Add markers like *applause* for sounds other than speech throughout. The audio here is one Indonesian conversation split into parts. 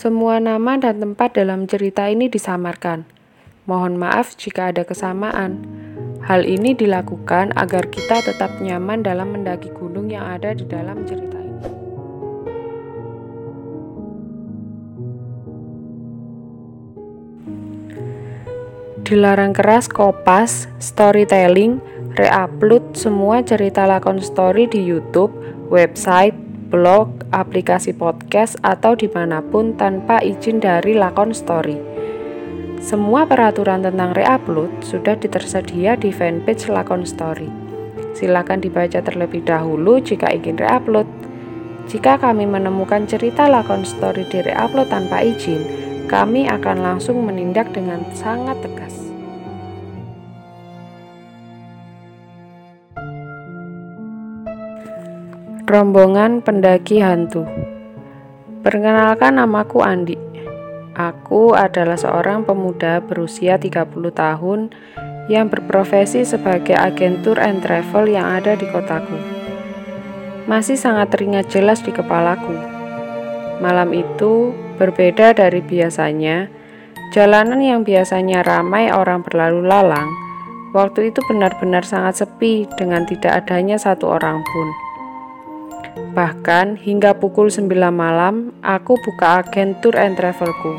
Semua nama dan tempat dalam cerita ini disamarkan. Mohon maaf jika ada kesamaan. Hal ini dilakukan agar kita tetap nyaman dalam mendaki gunung yang ada di dalam cerita ini. Dilarang keras kopas, storytelling, reupload semua cerita lakon story di YouTube, website, blog, aplikasi podcast, atau di mana pun tanpa izin dari lakon story. Semua peraturan tentang reupload sudah tersedia di fanpage lakon story. Silakan dibaca terlebih dahulu jika ingin reupload. Jika kami menemukan cerita lakon story di reupload tanpa izin, kami akan langsung menindak dengan sangat tegas. Rombongan pendaki hantu. Perkenalkan namaku Andi. Aku adalah seorang pemuda berusia 30 tahun yang berprofesi sebagai agen tour and travel yang ada di kotaku. Masih sangat teringat jelas di kepalaku. Malam itu berbeda dari biasanya. Jalanan yang biasanya ramai orang berlalu lalang, waktu itu benar-benar sangat sepi dengan tidak adanya satu orang pun. Bahkan hingga pukul 9 malam, aku buka agen tour and travelku.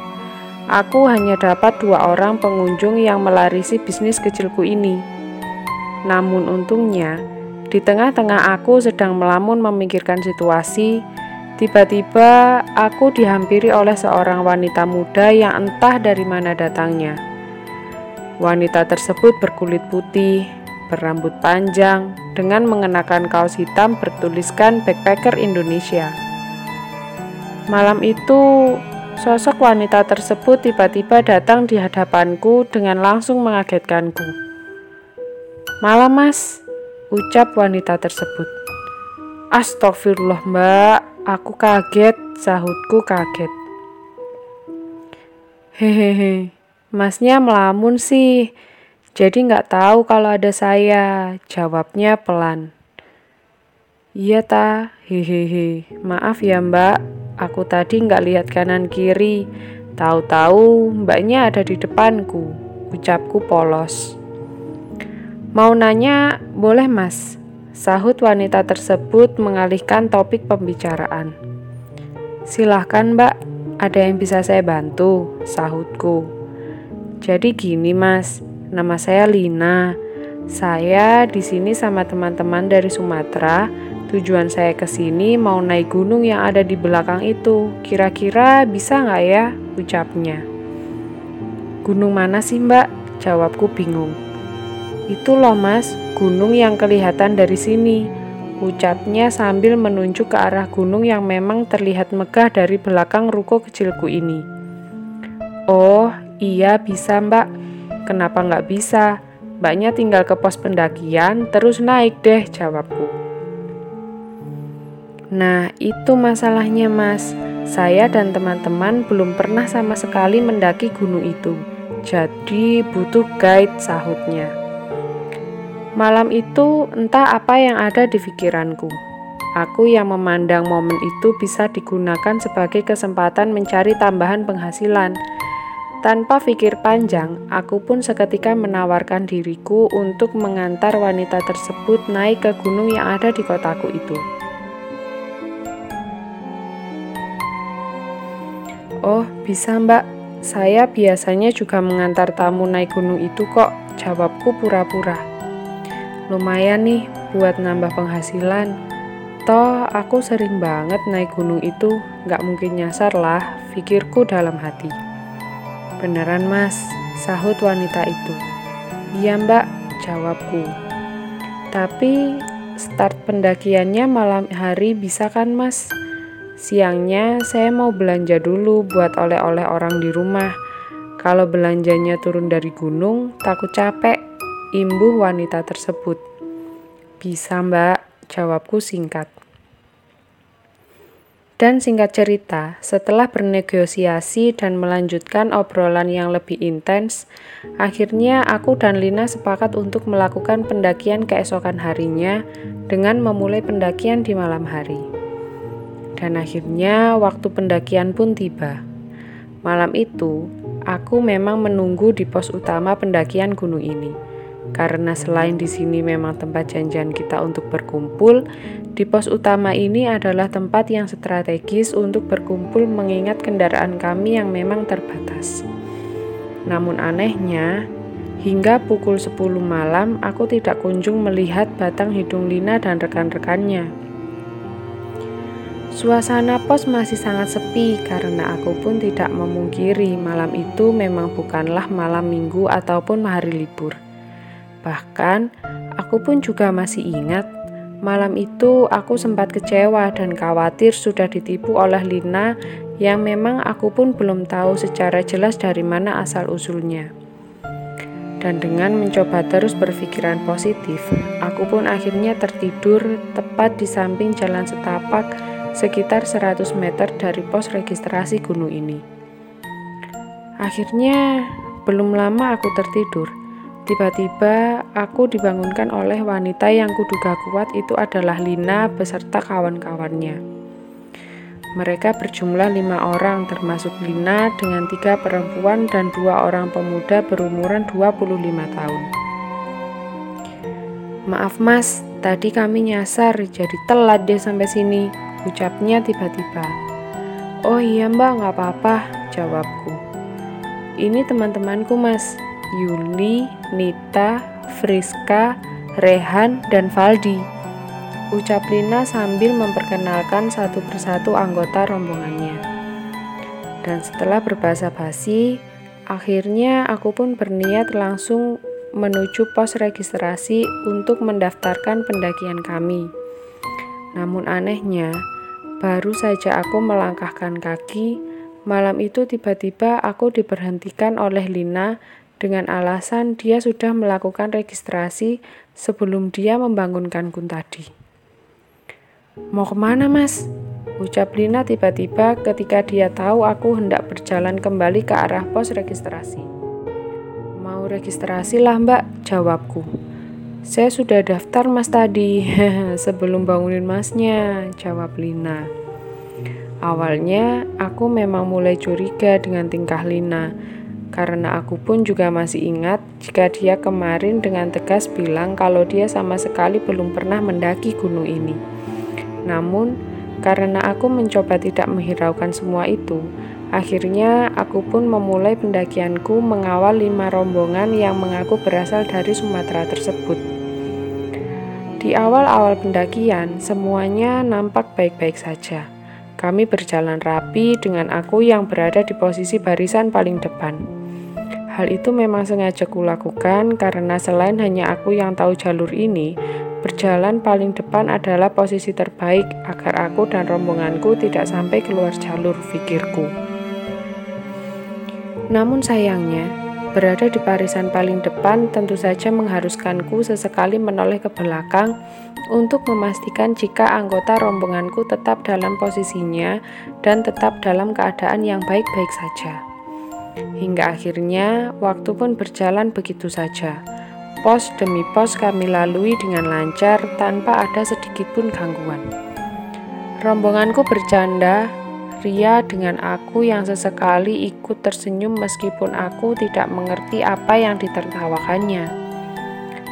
Aku hanya dapat dua orang pengunjung yang melarisi bisnis kecilku ini. Namun untungnya, di tengah-tengah aku sedang melamun memikirkan situasi, tiba-tiba aku dihampiri oleh seorang wanita muda yang entah dari mana datangnya. Wanita tersebut berkulit putih, berambut panjang, dengan mengenakan kaos hitam bertuliskan Backpacker Indonesia. Malam itu, sosok wanita tersebut tiba-tiba datang di hadapanku dengan langsung mengagetkanku. Malam mas, ucap wanita tersebut. Astagfirullah mbak, aku kaget, sahutku kaget. Hehehe, masnya melamun sih, jadi nggak tahu kalau ada saya, jawabnya pelan. Iya ta, hehehe. Maaf ya mbak, aku tadi nggak lihat kanan kiri. Tahu-tahu mbaknya ada di depanku, ucapku polos. Mau nanya, boleh mas? Sahut wanita tersebut mengalihkan topik pembicaraan. Silahkan mbak, ada yang bisa saya bantu, sahutku. Jadi gini mas, Nama saya Lina. Saya di sini sama teman-teman dari Sumatera. Tujuan saya ke sini mau naik gunung yang ada di belakang itu. Kira-kira bisa nggak ya? Ucapnya. Gunung mana sih mbak? Jawabku bingung. Itu loh mas, gunung yang kelihatan dari sini. Ucapnya sambil menunjuk ke arah gunung yang memang terlihat megah dari belakang ruko kecilku ini. Oh, iya bisa mbak. Kenapa nggak bisa? Mbaknya tinggal ke pos pendakian, terus naik deh, jawabku. Nah, itu masalahnya mas. Saya dan teman-teman belum pernah sama sekali mendaki gunung itu. Jadi butuh guide sahutnya. Malam itu entah apa yang ada di pikiranku. Aku yang memandang momen itu bisa digunakan sebagai kesempatan mencari tambahan penghasilan tanpa pikir panjang, aku pun seketika menawarkan diriku untuk mengantar wanita tersebut naik ke gunung yang ada di kotaku itu. Oh, bisa mbak. Saya biasanya juga mengantar tamu naik gunung itu kok, jawabku pura-pura. Lumayan nih buat nambah penghasilan. Toh aku sering banget naik gunung itu, gak mungkin nyasar lah, pikirku dalam hati. Beneran mas, sahut wanita itu. Iya mbak, jawabku. Tapi start pendakiannya malam hari bisa kan mas? Siangnya saya mau belanja dulu buat oleh-oleh orang di rumah. Kalau belanjanya turun dari gunung, takut capek. Imbuh wanita tersebut. Bisa mbak, jawabku singkat. Dan singkat cerita, setelah bernegosiasi dan melanjutkan obrolan yang lebih intens, akhirnya aku dan Lina sepakat untuk melakukan pendakian keesokan harinya dengan memulai pendakian di malam hari. Dan akhirnya waktu pendakian pun tiba. Malam itu, aku memang menunggu di pos utama pendakian gunung ini. Karena selain di sini memang tempat janjian kita untuk berkumpul, di pos utama ini adalah tempat yang strategis untuk berkumpul mengingat kendaraan kami yang memang terbatas. Namun anehnya, hingga pukul 10 malam aku tidak kunjung melihat batang hidung Lina dan rekan-rekannya. Suasana pos masih sangat sepi karena aku pun tidak memungkiri malam itu memang bukanlah malam minggu ataupun hari libur. Bahkan, aku pun juga masih ingat malam itu aku sempat kecewa dan khawatir sudah ditipu oleh Lina yang memang aku pun belum tahu secara jelas dari mana asal-usulnya. Dan dengan mencoba terus berpikiran positif, aku pun akhirnya tertidur tepat di samping jalan setapak sekitar 100 meter dari pos registrasi gunung ini. Akhirnya, belum lama aku tertidur. Tiba-tiba aku dibangunkan oleh wanita yang kuduga kuat itu adalah Lina beserta kawan-kawannya. Mereka berjumlah lima orang termasuk Lina dengan tiga perempuan dan dua orang pemuda berumuran 25 tahun. Maaf mas, tadi kami nyasar jadi telat deh sampai sini. Ucapnya tiba-tiba. Oh iya mbak, nggak apa-apa, jawabku. Ini teman-temanku mas, Yuli, Nita, Friska, Rehan, dan Valdi. Ucap Lina sambil memperkenalkan satu persatu anggota rombongannya. Dan setelah berbahasa basi, akhirnya aku pun berniat langsung menuju pos registrasi untuk mendaftarkan pendakian kami. Namun anehnya, baru saja aku melangkahkan kaki, malam itu tiba-tiba aku diberhentikan oleh Lina dengan alasan dia sudah melakukan registrasi sebelum dia membangunkanku tadi. Mau ke mana mas? Ucap Lina tiba-tiba ketika dia tahu aku hendak berjalan kembali ke arah pos registrasi. Mau registrasi lah mbak, jawabku. Saya sudah daftar mas tadi, *laughs* sebelum bangunin masnya, jawab Lina. Awalnya aku memang mulai curiga dengan tingkah Lina, karena aku pun juga masih ingat jika dia kemarin dengan tegas bilang kalau dia sama sekali belum pernah mendaki gunung ini. Namun, karena aku mencoba tidak menghiraukan semua itu, akhirnya aku pun memulai pendakianku mengawal lima rombongan yang mengaku berasal dari Sumatera tersebut. Di awal-awal pendakian, semuanya nampak baik-baik saja. Kami berjalan rapi dengan aku yang berada di posisi barisan paling depan. Hal itu memang sengaja kulakukan karena selain hanya aku yang tahu jalur ini, berjalan paling depan adalah posisi terbaik agar aku dan rombonganku tidak sampai keluar jalur pikirku. Namun sayangnya, Berada di barisan paling depan tentu saja mengharuskanku sesekali menoleh ke belakang untuk memastikan jika anggota rombonganku tetap dalam posisinya dan tetap dalam keadaan yang baik-baik saja. Hingga akhirnya waktu pun berjalan begitu saja. Pos demi pos kami lalui dengan lancar tanpa ada sedikit pun gangguan. Rombonganku bercanda Ria dengan aku yang sesekali ikut tersenyum meskipun aku tidak mengerti apa yang ditertawakannya.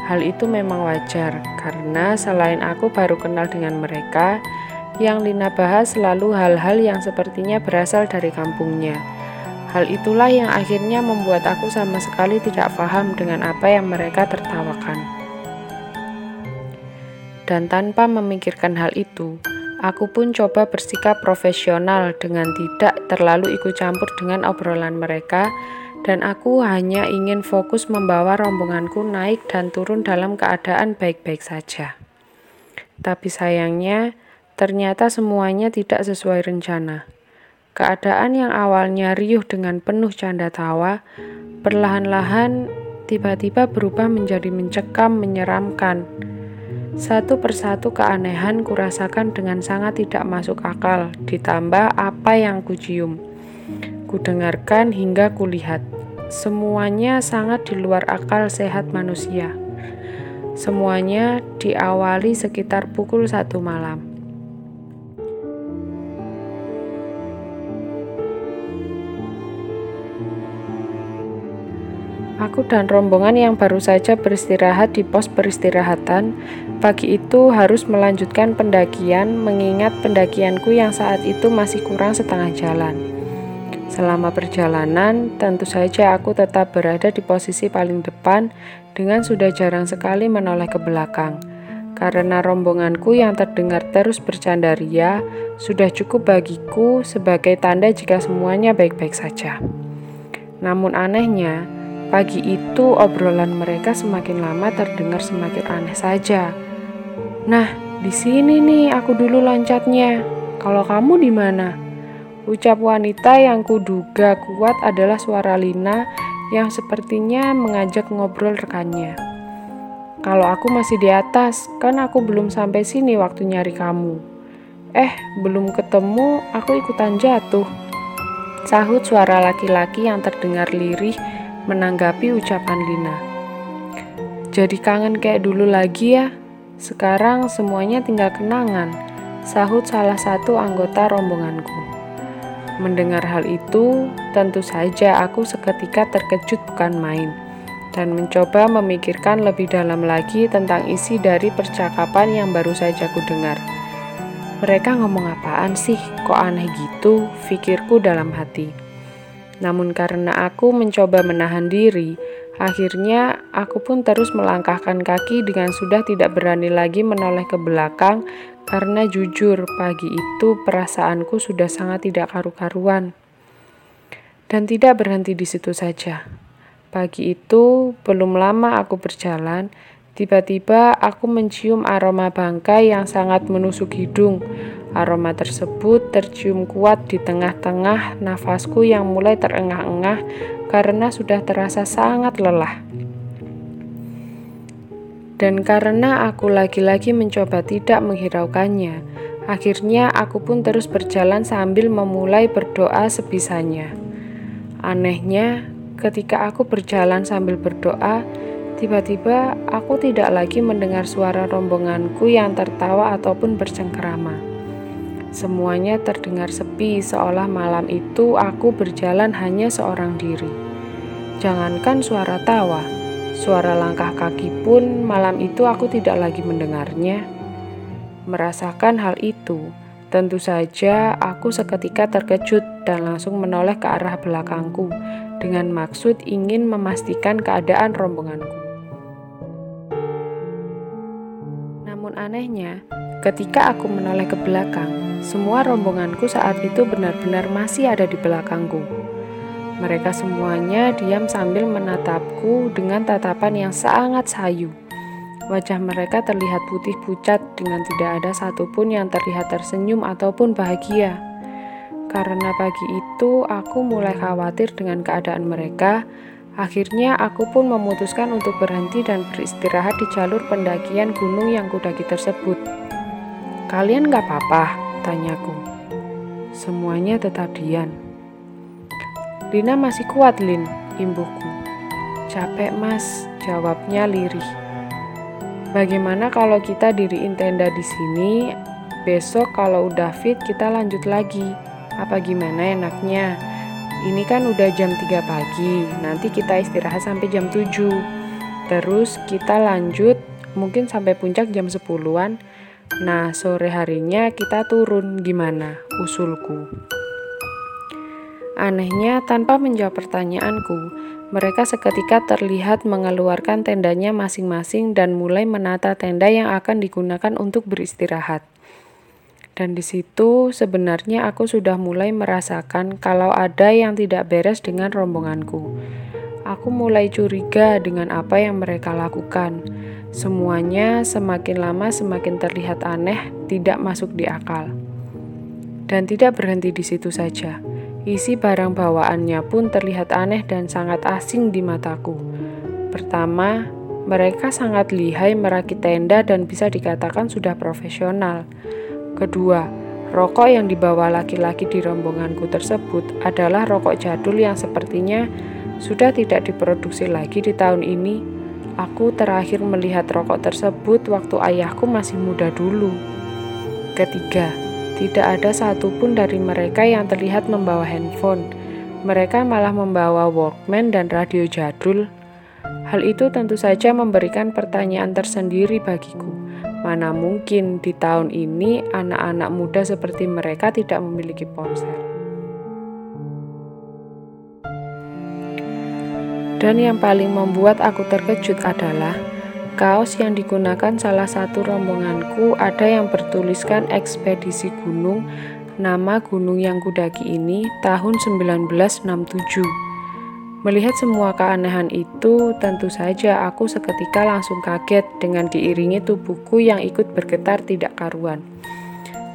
Hal itu memang wajar karena selain aku baru kenal dengan mereka, yang Lina bahas selalu hal-hal yang sepertinya berasal dari kampungnya. Hal itulah yang akhirnya membuat aku sama sekali tidak paham dengan apa yang mereka tertawakan. Dan tanpa memikirkan hal itu, Aku pun coba bersikap profesional dengan tidak terlalu ikut campur dengan obrolan mereka dan aku hanya ingin fokus membawa rombonganku naik dan turun dalam keadaan baik-baik saja. Tapi sayangnya, ternyata semuanya tidak sesuai rencana. Keadaan yang awalnya riuh dengan penuh canda tawa, perlahan-lahan tiba-tiba berubah menjadi mencekam, menyeramkan. Satu persatu keanehan kurasakan dengan sangat tidak masuk akal, ditambah apa yang kucium. Kudengarkan hingga kulihat. Semuanya sangat di luar akal sehat manusia. Semuanya diawali sekitar pukul satu malam. Aku dan rombongan yang baru saja beristirahat di pos peristirahatan pagi itu harus melanjutkan pendakian mengingat pendakianku yang saat itu masih kurang setengah jalan. Selama perjalanan, tentu saja aku tetap berada di posisi paling depan dengan sudah jarang sekali menoleh ke belakang. Karena rombonganku yang terdengar terus bercanda ria sudah cukup bagiku sebagai tanda jika semuanya baik-baik saja. Namun anehnya, pagi itu obrolan mereka semakin lama terdengar semakin aneh saja. Nah, di sini nih aku dulu loncatnya. Kalau kamu di mana? Ucap wanita yang kuduga kuat adalah suara Lina yang sepertinya mengajak ngobrol rekannya. Kalau aku masih di atas, kan aku belum sampai sini waktu nyari kamu. Eh, belum ketemu, aku ikutan jatuh. Sahut suara laki-laki yang terdengar lirih menanggapi ucapan Lina. Jadi kangen kayak dulu lagi ya? Sekarang semuanya tinggal kenangan, sahut salah satu anggota rombonganku. Mendengar hal itu, tentu saja aku seketika terkejut bukan main dan mencoba memikirkan lebih dalam lagi tentang isi dari percakapan yang baru saja ku dengar. Mereka ngomong apaan sih? Kok aneh gitu? Pikirku dalam hati. Namun karena aku mencoba menahan diri, akhirnya aku pun terus melangkahkan kaki dengan sudah tidak berani lagi menoleh ke belakang karena jujur pagi itu perasaanku sudah sangat tidak karu-karuan. Dan tidak berhenti di situ saja. Pagi itu, belum lama aku berjalan, tiba-tiba aku mencium aroma bangkai yang sangat menusuk hidung. Aroma tersebut tercium kuat di tengah-tengah nafasku yang mulai terengah-engah karena sudah terasa sangat lelah. Dan karena aku lagi-lagi mencoba tidak menghiraukannya, akhirnya aku pun terus berjalan sambil memulai berdoa sebisanya. Anehnya, Ketika aku berjalan sambil berdoa, tiba-tiba aku tidak lagi mendengar suara rombonganku yang tertawa ataupun bercengkerama. Semuanya terdengar sepi, seolah malam itu aku berjalan hanya seorang diri. Jangankan suara tawa, suara langkah kaki pun malam itu aku tidak lagi mendengarnya. Merasakan hal itu, tentu saja aku seketika terkejut dan langsung menoleh ke arah belakangku dengan maksud ingin memastikan keadaan rombonganku. Namun anehnya, ketika aku menoleh ke belakang, semua rombonganku saat itu benar-benar masih ada di belakangku. Mereka semuanya diam sambil menatapku dengan tatapan yang sangat sayu. Wajah mereka terlihat putih pucat dengan tidak ada satupun yang terlihat tersenyum ataupun bahagia. Karena pagi itu aku mulai khawatir dengan keadaan mereka, akhirnya aku pun memutuskan untuk berhenti dan beristirahat di jalur pendakian gunung yang kudaki tersebut. Kalian gak apa-apa? Tanyaku. Semuanya tetap diam. Lina masih kuat, Lin, imbuhku. Capek, Mas, jawabnya lirih. Bagaimana kalau kita diriin tenda di sini? Besok kalau udah fit kita lanjut lagi. Apa gimana enaknya? Ini kan udah jam 3 pagi, nanti kita istirahat sampai jam 7. Terus kita lanjut mungkin sampai puncak jam 10-an. Nah, sore harinya kita turun gimana? Usulku. Anehnya, tanpa menjawab pertanyaanku, mereka seketika terlihat mengeluarkan tendanya masing-masing dan mulai menata tenda yang akan digunakan untuk beristirahat. Dan di situ sebenarnya aku sudah mulai merasakan kalau ada yang tidak beres dengan rombonganku. Aku mulai curiga dengan apa yang mereka lakukan. Semuanya semakin lama semakin terlihat aneh, tidak masuk di akal. Dan tidak berhenti di situ saja. Isi barang bawaannya pun terlihat aneh dan sangat asing di mataku. Pertama, mereka sangat lihai merakit tenda dan bisa dikatakan sudah profesional. Kedua, rokok yang dibawa laki-laki di rombonganku tersebut adalah rokok jadul yang sepertinya sudah tidak diproduksi lagi di tahun ini. Aku terakhir melihat rokok tersebut waktu ayahku masih muda dulu. Ketiga, tidak ada satupun dari mereka yang terlihat membawa handphone. Mereka malah membawa Walkman dan radio jadul. Hal itu tentu saja memberikan pertanyaan tersendiri bagiku. Mana mungkin di tahun ini anak-anak muda seperti mereka tidak memiliki ponsel? Dan yang paling membuat aku terkejut adalah kaos yang digunakan salah satu rombonganku ada yang bertuliskan ekspedisi gunung nama gunung yang kudaki ini tahun 1967. Melihat semua keanehan itu, tentu saja aku seketika langsung kaget dengan diiringi tubuhku yang ikut bergetar tidak karuan.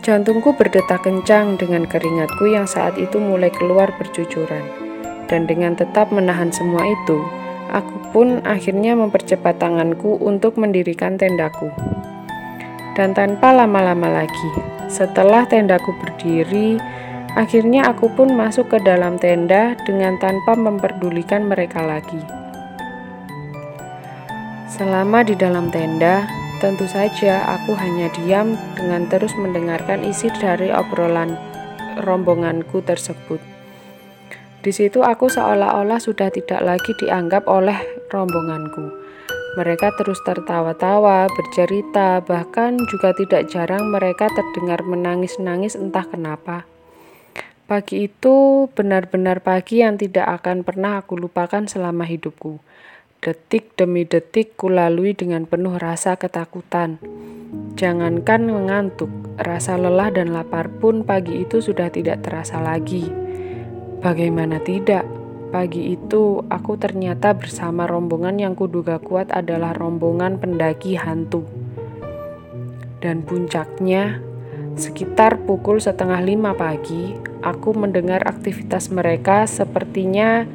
Jantungku berdetak kencang dengan keringatku yang saat itu mulai keluar bercucuran. Dan dengan tetap menahan semua itu, aku pun akhirnya mempercepat tanganku untuk mendirikan tendaku. Dan tanpa lama-lama lagi, setelah tendaku berdiri, akhirnya aku pun masuk ke dalam tenda dengan tanpa memperdulikan mereka lagi. Selama di dalam tenda, tentu saja aku hanya diam dengan terus mendengarkan isi dari obrolan rombonganku tersebut. Di situ aku seolah-olah sudah tidak lagi dianggap oleh rombonganku mereka terus tertawa-tawa, bercerita, bahkan juga tidak jarang mereka terdengar menangis-nangis entah kenapa. Pagi itu benar-benar pagi yang tidak akan pernah aku lupakan selama hidupku. Detik demi detik kulalui dengan penuh rasa ketakutan. Jangankan mengantuk, rasa lelah dan lapar pun pagi itu sudah tidak terasa lagi. Bagaimana tidak? Pagi itu, aku ternyata bersama rombongan yang kuduga kuat adalah rombongan pendaki hantu. Dan puncaknya, sekitar pukul setengah lima pagi, aku mendengar aktivitas mereka sepertinya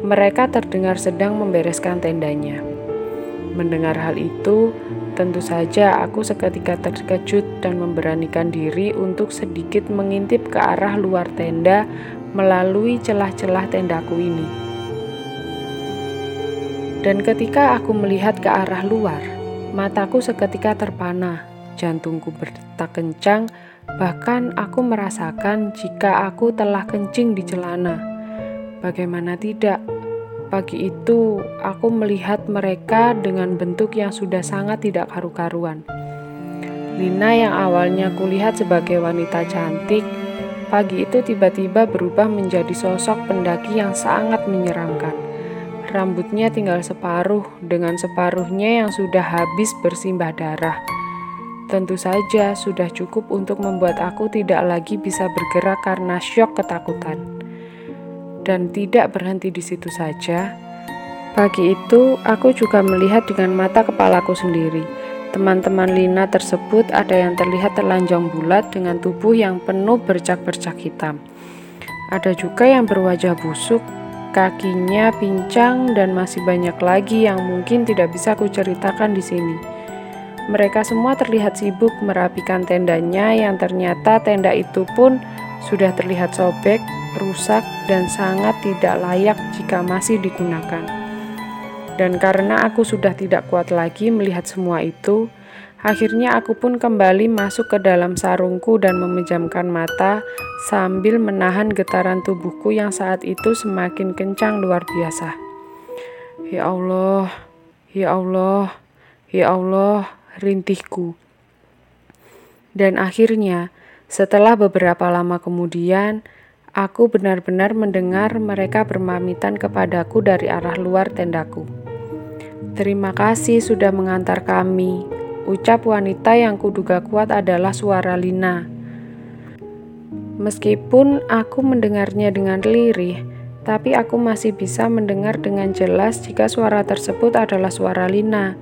mereka terdengar sedang membereskan tendanya. Mendengar hal itu, tentu saja aku seketika terkejut dan memberanikan diri untuk sedikit mengintip ke arah luar tenda melalui celah-celah tendaku ini. Dan ketika aku melihat ke arah luar, mataku seketika terpana, jantungku berdetak kencang, bahkan aku merasakan jika aku telah kencing di celana. Bagaimana tidak? Pagi itu, aku melihat mereka dengan bentuk yang sudah sangat tidak karu-karuan. Lina yang awalnya kulihat sebagai wanita cantik, Pagi itu tiba-tiba berubah menjadi sosok pendaki yang sangat menyeramkan. Rambutnya tinggal separuh, dengan separuhnya yang sudah habis bersimbah darah. Tentu saja sudah cukup untuk membuat aku tidak lagi bisa bergerak karena syok ketakutan. Dan tidak berhenti di situ saja. Pagi itu, aku juga melihat dengan mata kepalaku sendiri Teman-teman Lina tersebut ada yang terlihat telanjang bulat dengan tubuh yang penuh bercak-bercak hitam. Ada juga yang berwajah busuk, kakinya pincang dan masih banyak lagi yang mungkin tidak bisa kuceritakan di sini. Mereka semua terlihat sibuk merapikan tendanya yang ternyata tenda itu pun sudah terlihat sobek, rusak, dan sangat tidak layak jika masih digunakan. Dan karena aku sudah tidak kuat lagi melihat semua itu, akhirnya aku pun kembali masuk ke dalam sarungku dan memejamkan mata sambil menahan getaran tubuhku yang saat itu semakin kencang luar biasa. Ya Allah, ya Allah, ya Allah, rintihku. Dan akhirnya, setelah beberapa lama kemudian, aku benar-benar mendengar mereka bermamitan kepadaku dari arah luar tendaku. Terima kasih sudah mengantar kami. Ucap wanita yang kuduga kuat adalah suara Lina. Meskipun aku mendengarnya dengan lirih, tapi aku masih bisa mendengar dengan jelas jika suara tersebut adalah suara Lina.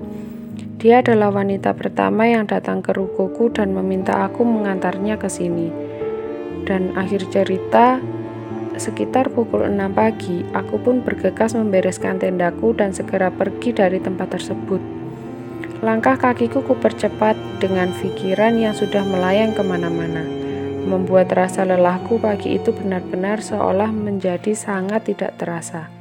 Dia adalah wanita pertama yang datang ke rukoku dan meminta aku mengantarnya ke sini. Dan akhir cerita, Sekitar pukul 6 pagi, aku pun bergegas membereskan tendaku dan segera pergi dari tempat tersebut. Langkah kakiku kupercepat dengan pikiran yang sudah melayang ke mana-mana, membuat rasa lelahku pagi itu benar-benar seolah menjadi sangat tidak terasa.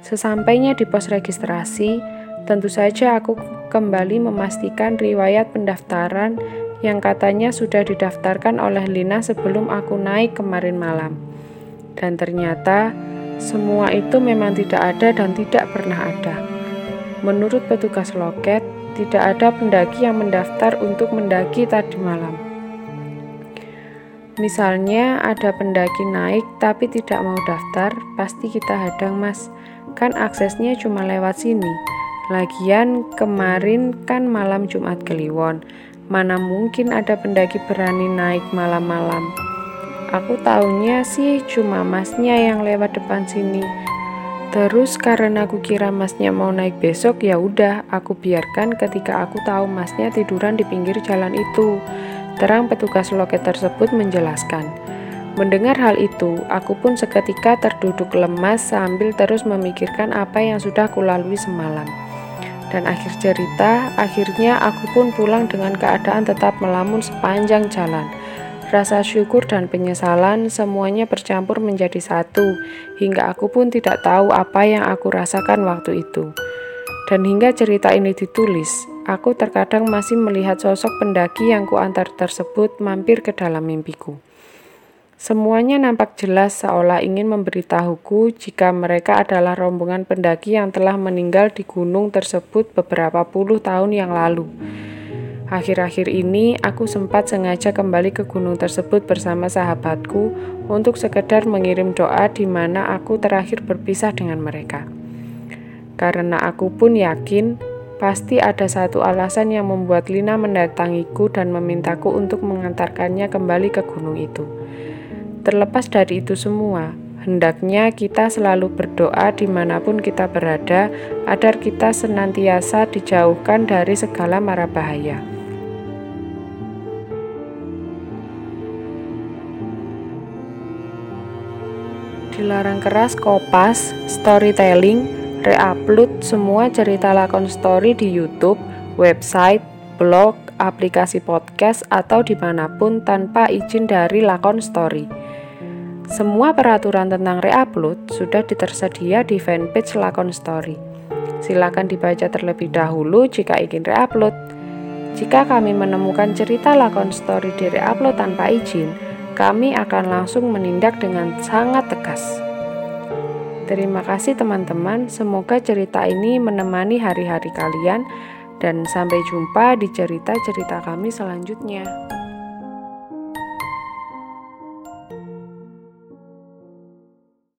Sesampainya di pos registrasi, tentu saja aku kembali memastikan riwayat pendaftaran yang katanya sudah didaftarkan oleh Lina sebelum aku naik kemarin malam. Dan ternyata semua itu memang tidak ada dan tidak pernah ada. Menurut petugas loket, tidak ada pendaki yang mendaftar untuk mendaki tadi malam. Misalnya ada pendaki naik tapi tidak mau daftar, pasti kita hadang mas. Kan aksesnya cuma lewat sini. Lagian kemarin kan malam Jumat Kliwon. Mana mungkin ada pendaki berani naik malam-malam. Aku taunya sih cuma masnya yang lewat depan sini. Terus karena aku kira masnya mau naik besok ya udah aku biarkan ketika aku tahu masnya tiduran di pinggir jalan itu. Terang petugas loket tersebut menjelaskan. Mendengar hal itu, aku pun seketika terduduk lemas sambil terus memikirkan apa yang sudah kulalui semalam. Dan akhir cerita, akhirnya aku pun pulang dengan keadaan tetap melamun sepanjang jalan. Rasa syukur dan penyesalan semuanya bercampur menjadi satu, hingga aku pun tidak tahu apa yang aku rasakan waktu itu. Dan hingga cerita ini ditulis, aku terkadang masih melihat sosok pendaki yang kuantar tersebut mampir ke dalam mimpiku. Semuanya nampak jelas seolah ingin memberitahuku jika mereka adalah rombongan pendaki yang telah meninggal di gunung tersebut beberapa puluh tahun yang lalu. Akhir-akhir ini, aku sempat sengaja kembali ke gunung tersebut bersama sahabatku untuk sekedar mengirim doa di mana aku terakhir berpisah dengan mereka karena aku pun yakin pasti ada satu alasan yang membuat Lina mendatangiku dan memintaku untuk mengantarkannya kembali ke gunung itu. Terlepas dari itu semua, hendaknya kita selalu berdoa di mana pun kita berada, agar kita senantiasa dijauhkan dari segala mara bahaya. Dilarang keras kopas, storytelling, reupload semua cerita lakon story di YouTube, website, blog, aplikasi podcast, atau di mana pun tanpa izin dari lakon story. Semua peraturan tentang reupload sudah tersedia di fanpage lakon story. Silakan dibaca terlebih dahulu jika ingin reupload. Jika kami menemukan cerita lakon story di reupload tanpa izin, kami akan langsung menindak dengan sangat tegas. Terima kasih teman-teman, semoga cerita ini menemani hari-hari kalian dan sampai jumpa di cerita-cerita kami selanjutnya.